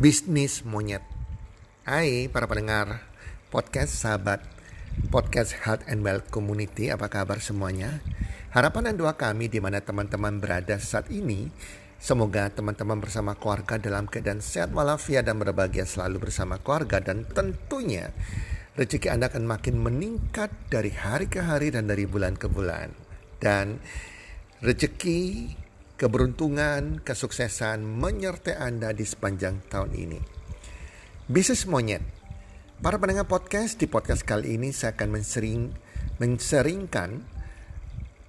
bisnis monyet. Hai para pendengar podcast sahabat podcast Health and Well Community, apa kabar semuanya? Harapan dan doa kami di mana teman-teman berada saat ini, semoga teman-teman bersama keluarga dalam keadaan sehat walafiat dan berbahagia selalu bersama keluarga dan tentunya rezeki Anda akan makin meningkat dari hari ke hari dan dari bulan ke bulan. Dan rezeki keberuntungan, kesuksesan menyertai Anda di sepanjang tahun ini. Bisnis Monyet. Para pendengar podcast, di podcast kali ini saya akan mensering, menseringkan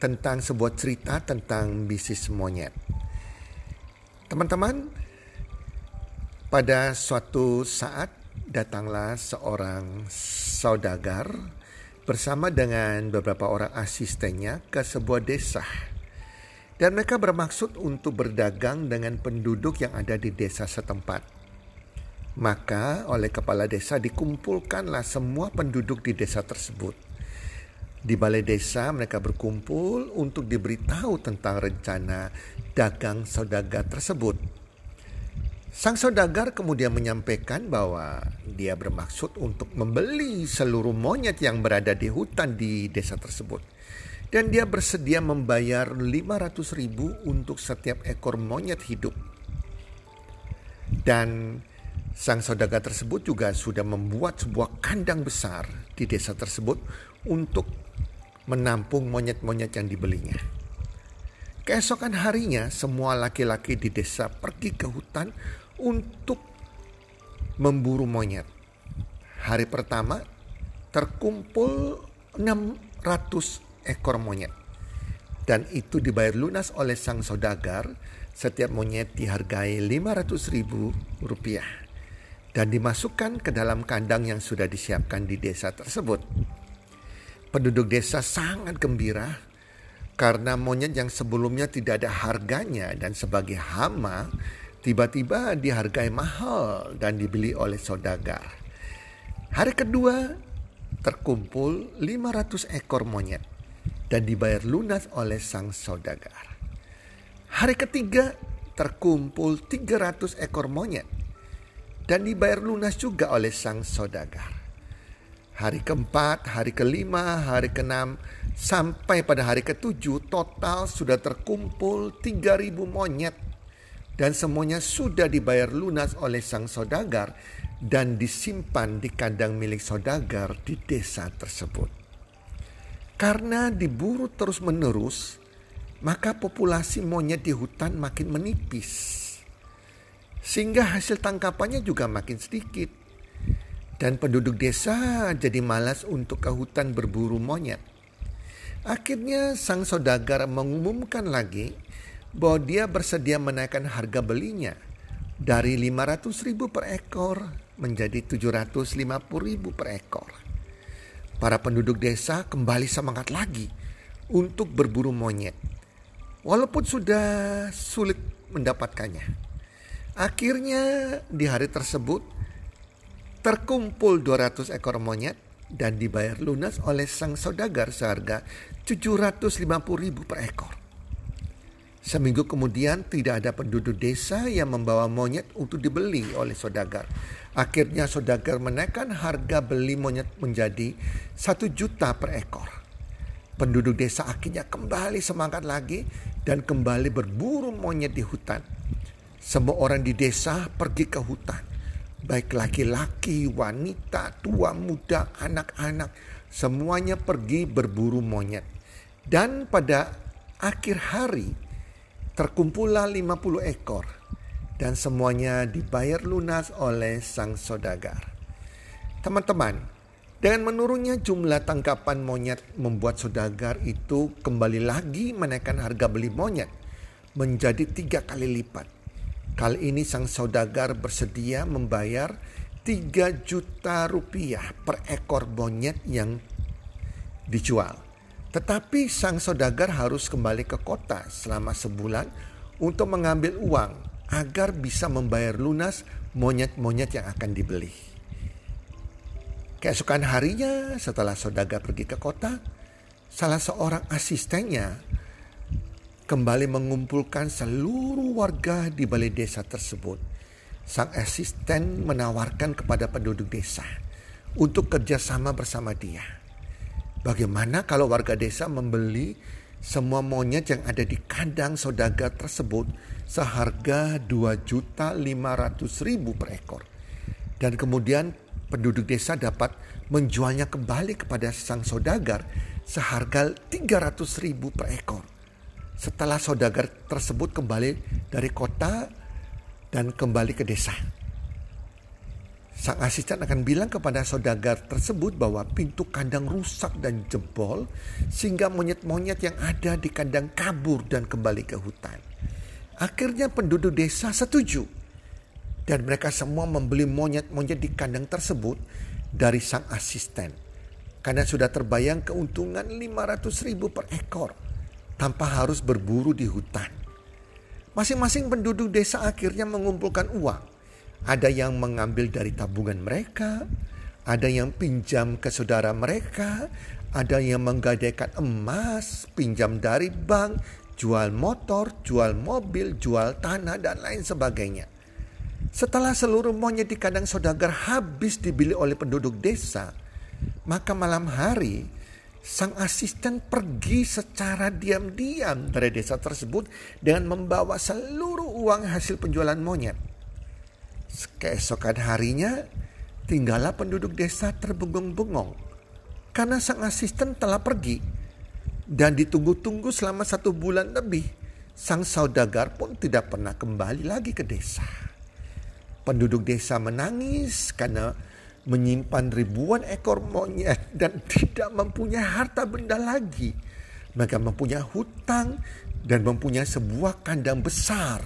tentang sebuah cerita tentang bisnis monyet. Teman-teman, pada suatu saat datanglah seorang saudagar bersama dengan beberapa orang asistennya ke sebuah desa dan mereka bermaksud untuk berdagang dengan penduduk yang ada di desa setempat. Maka oleh kepala desa dikumpulkanlah semua penduduk di desa tersebut. Di balai desa mereka berkumpul untuk diberitahu tentang rencana dagang saudagar tersebut. Sang saudagar kemudian menyampaikan bahwa dia bermaksud untuk membeli seluruh monyet yang berada di hutan di desa tersebut dan dia bersedia membayar 500 ribu untuk setiap ekor monyet hidup. Dan sang saudagar tersebut juga sudah membuat sebuah kandang besar di desa tersebut untuk menampung monyet-monyet yang dibelinya. Keesokan harinya semua laki-laki di desa pergi ke hutan untuk memburu monyet. Hari pertama terkumpul 600 ekor monyet. Dan itu dibayar lunas oleh sang saudagar. Setiap monyet dihargai 500 ribu rupiah. Dan dimasukkan ke dalam kandang yang sudah disiapkan di desa tersebut. Penduduk desa sangat gembira karena monyet yang sebelumnya tidak ada harganya dan sebagai hama tiba-tiba dihargai mahal dan dibeli oleh saudagar. Hari kedua terkumpul 500 ekor monyet dan dibayar lunas oleh sang saudagar. Hari ketiga terkumpul 300 ekor monyet dan dibayar lunas juga oleh sang saudagar. Hari keempat, hari kelima, hari keenam, sampai pada hari ketujuh total sudah terkumpul 3000 monyet dan semuanya sudah dibayar lunas oleh sang saudagar dan disimpan di kandang milik saudagar di desa tersebut. Karena diburu terus-menerus, maka populasi monyet di hutan makin menipis. Sehingga hasil tangkapannya juga makin sedikit. Dan penduduk desa jadi malas untuk ke hutan berburu monyet. Akhirnya sang saudagar mengumumkan lagi bahwa dia bersedia menaikkan harga belinya dari 500 ribu per ekor menjadi 750 ribu per ekor para penduduk desa kembali semangat lagi untuk berburu monyet. Walaupun sudah sulit mendapatkannya. Akhirnya di hari tersebut terkumpul 200 ekor monyet dan dibayar lunas oleh sang saudagar seharga 750 ribu per ekor. Seminggu kemudian tidak ada penduduk desa yang membawa monyet untuk dibeli oleh saudagar. Akhirnya saudagar menaikkan harga beli monyet menjadi satu juta per ekor. Penduduk desa akhirnya kembali semangat lagi dan kembali berburu monyet di hutan. Semua orang di desa pergi ke hutan. Baik laki-laki, wanita, tua, muda, anak-anak. Semuanya pergi berburu monyet. Dan pada akhir hari Terkumpullah 50 ekor dan semuanya dibayar lunas oleh sang saudagar. Teman-teman, dengan menurunnya jumlah tangkapan monyet membuat saudagar itu kembali lagi menaikkan harga beli monyet menjadi tiga kali lipat. Kali ini sang saudagar bersedia membayar 3 juta rupiah per ekor monyet yang dijual. Tetapi sang saudagar harus kembali ke kota selama sebulan untuk mengambil uang agar bisa membayar lunas monyet-monyet yang akan dibeli. Keesokan harinya setelah saudagar pergi ke kota, salah seorang asistennya kembali mengumpulkan seluruh warga di balai desa tersebut. sang asisten menawarkan kepada penduduk desa untuk kerjasama bersama dia. Bagaimana kalau warga desa membeli semua monyet yang ada di kandang saudagar tersebut seharga 2 juta 500 ribu per ekor. Dan kemudian penduduk desa dapat menjualnya kembali kepada sang saudagar seharga 300 ribu per ekor. Setelah saudagar tersebut kembali dari kota dan kembali ke desa. Sang asisten akan bilang kepada saudagar tersebut bahwa pintu kandang rusak dan jebol sehingga monyet-monyet yang ada di kandang kabur dan kembali ke hutan. Akhirnya penduduk desa setuju dan mereka semua membeli monyet-monyet di kandang tersebut dari sang asisten. Karena sudah terbayang keuntungan 500 ribu per ekor tanpa harus berburu di hutan. Masing-masing penduduk desa akhirnya mengumpulkan uang ada yang mengambil dari tabungan mereka, ada yang pinjam ke saudara mereka, ada yang menggadaikan emas, pinjam dari bank, jual motor, jual mobil, jual tanah, dan lain sebagainya. Setelah seluruh monyet di kandang saudagar habis dibeli oleh penduduk desa, maka malam hari sang asisten pergi secara diam-diam dari desa tersebut dengan membawa seluruh uang hasil penjualan monyet. Keesokan harinya, tinggallah penduduk desa terbengong-bengong karena sang asisten telah pergi. Dan ditunggu-tunggu selama satu bulan lebih, sang saudagar pun tidak pernah kembali lagi ke desa. Penduduk desa menangis karena menyimpan ribuan ekor monyet dan tidak mempunyai harta benda lagi. Mereka mempunyai hutang dan mempunyai sebuah kandang besar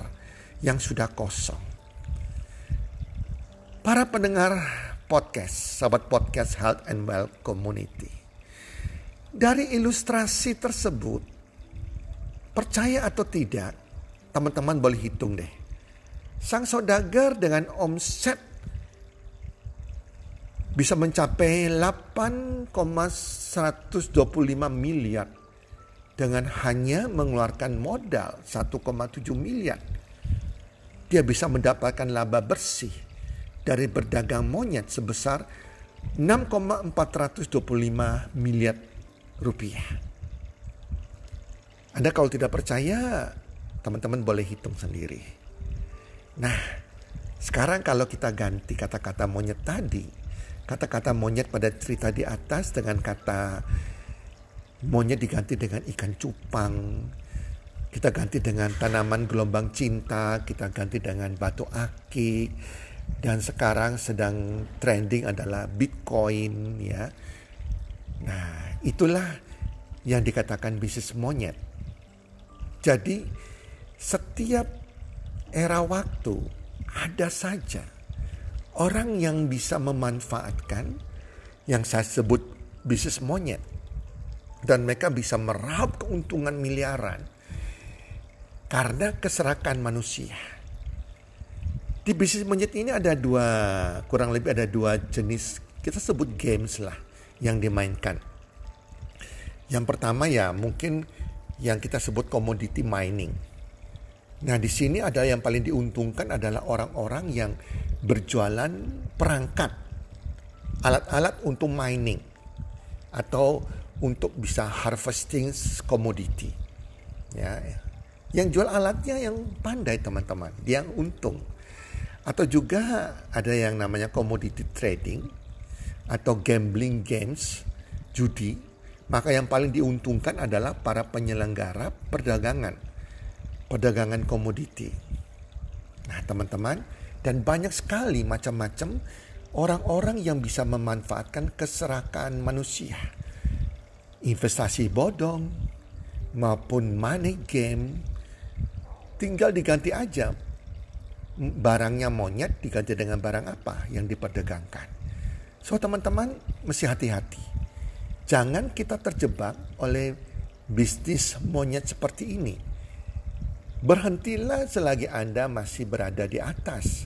yang sudah kosong. Para pendengar podcast, sahabat podcast Health and Well Community. Dari ilustrasi tersebut, percaya atau tidak, teman-teman boleh hitung deh. Sang saudagar dengan omset bisa mencapai 8,125 miliar dengan hanya mengeluarkan modal 1,7 miliar. Dia bisa mendapatkan laba bersih dari berdagang monyet sebesar 6,425 miliar rupiah. Anda kalau tidak percaya, teman-teman boleh hitung sendiri. Nah, sekarang kalau kita ganti kata-kata monyet tadi, kata-kata monyet pada cerita di atas dengan kata monyet diganti dengan ikan cupang, kita ganti dengan tanaman gelombang cinta, kita ganti dengan batu akik, dan sekarang sedang trending adalah Bitcoin ya. Nah, itulah yang dikatakan bisnis monyet. Jadi setiap era waktu ada saja orang yang bisa memanfaatkan yang saya sebut bisnis monyet dan mereka bisa meraup keuntungan miliaran karena keserakan manusia. Di bisnis monyet ini ada dua, kurang lebih ada dua jenis, kita sebut games lah yang dimainkan. Yang pertama ya mungkin yang kita sebut commodity mining. Nah di sini ada yang paling diuntungkan adalah orang-orang yang berjualan perangkat, alat-alat untuk mining atau untuk bisa harvesting commodity. Ya, yang jual alatnya yang pandai teman-teman, yang untung. Atau juga ada yang namanya commodity trading atau gambling games, judi. Maka yang paling diuntungkan adalah para penyelenggara perdagangan, perdagangan komoditi. Nah teman-teman, dan banyak sekali macam-macam orang-orang yang bisa memanfaatkan keserakaan manusia. Investasi bodong maupun money game tinggal diganti aja barangnya monyet diganti dengan barang apa yang diperdagangkan. So teman-teman mesti hati-hati. Jangan kita terjebak oleh bisnis monyet seperti ini. Berhentilah selagi Anda masih berada di atas.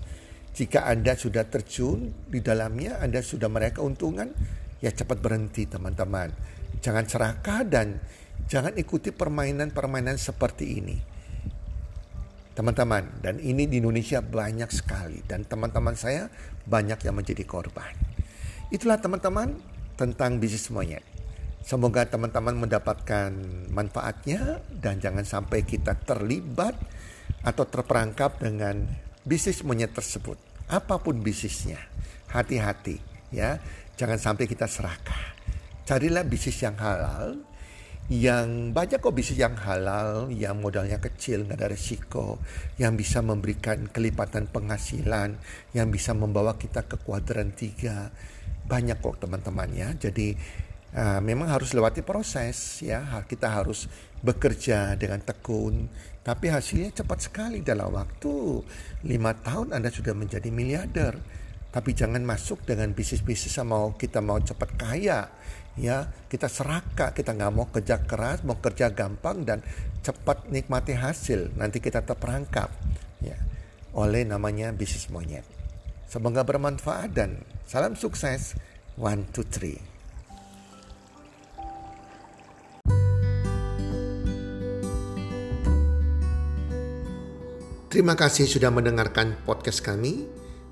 Jika Anda sudah terjun di dalamnya, Anda sudah meraih keuntungan, ya cepat berhenti teman-teman. Jangan serakah dan jangan ikuti permainan-permainan seperti ini Teman-teman, dan ini di Indonesia banyak sekali dan teman-teman saya banyak yang menjadi korban. Itulah teman-teman tentang bisnis monyet. Semoga teman-teman mendapatkan manfaatnya dan jangan sampai kita terlibat atau terperangkap dengan bisnis monyet tersebut. Apa pun bisnisnya, hati-hati ya. Jangan sampai kita serakah. Carilah bisnis yang halal yang banyak kok bisnis yang halal, yang modalnya kecil, nggak ada resiko, yang bisa memberikan kelipatan penghasilan, yang bisa membawa kita ke kuadran tiga. Banyak kok teman-teman ya. Jadi uh, memang harus lewati proses ya. Kita harus bekerja dengan tekun, tapi hasilnya cepat sekali dalam waktu lima tahun Anda sudah menjadi miliarder. Tapi jangan masuk dengan bisnis-bisnis yang mau kita mau cepat kaya ya. Kita serakah kita nggak mau kerja keras mau kerja gampang dan cepat nikmati hasil. Nanti kita terperangkap ya oleh namanya bisnis monyet. Semoga bermanfaat dan salam sukses. One two three. Terima kasih sudah mendengarkan podcast kami.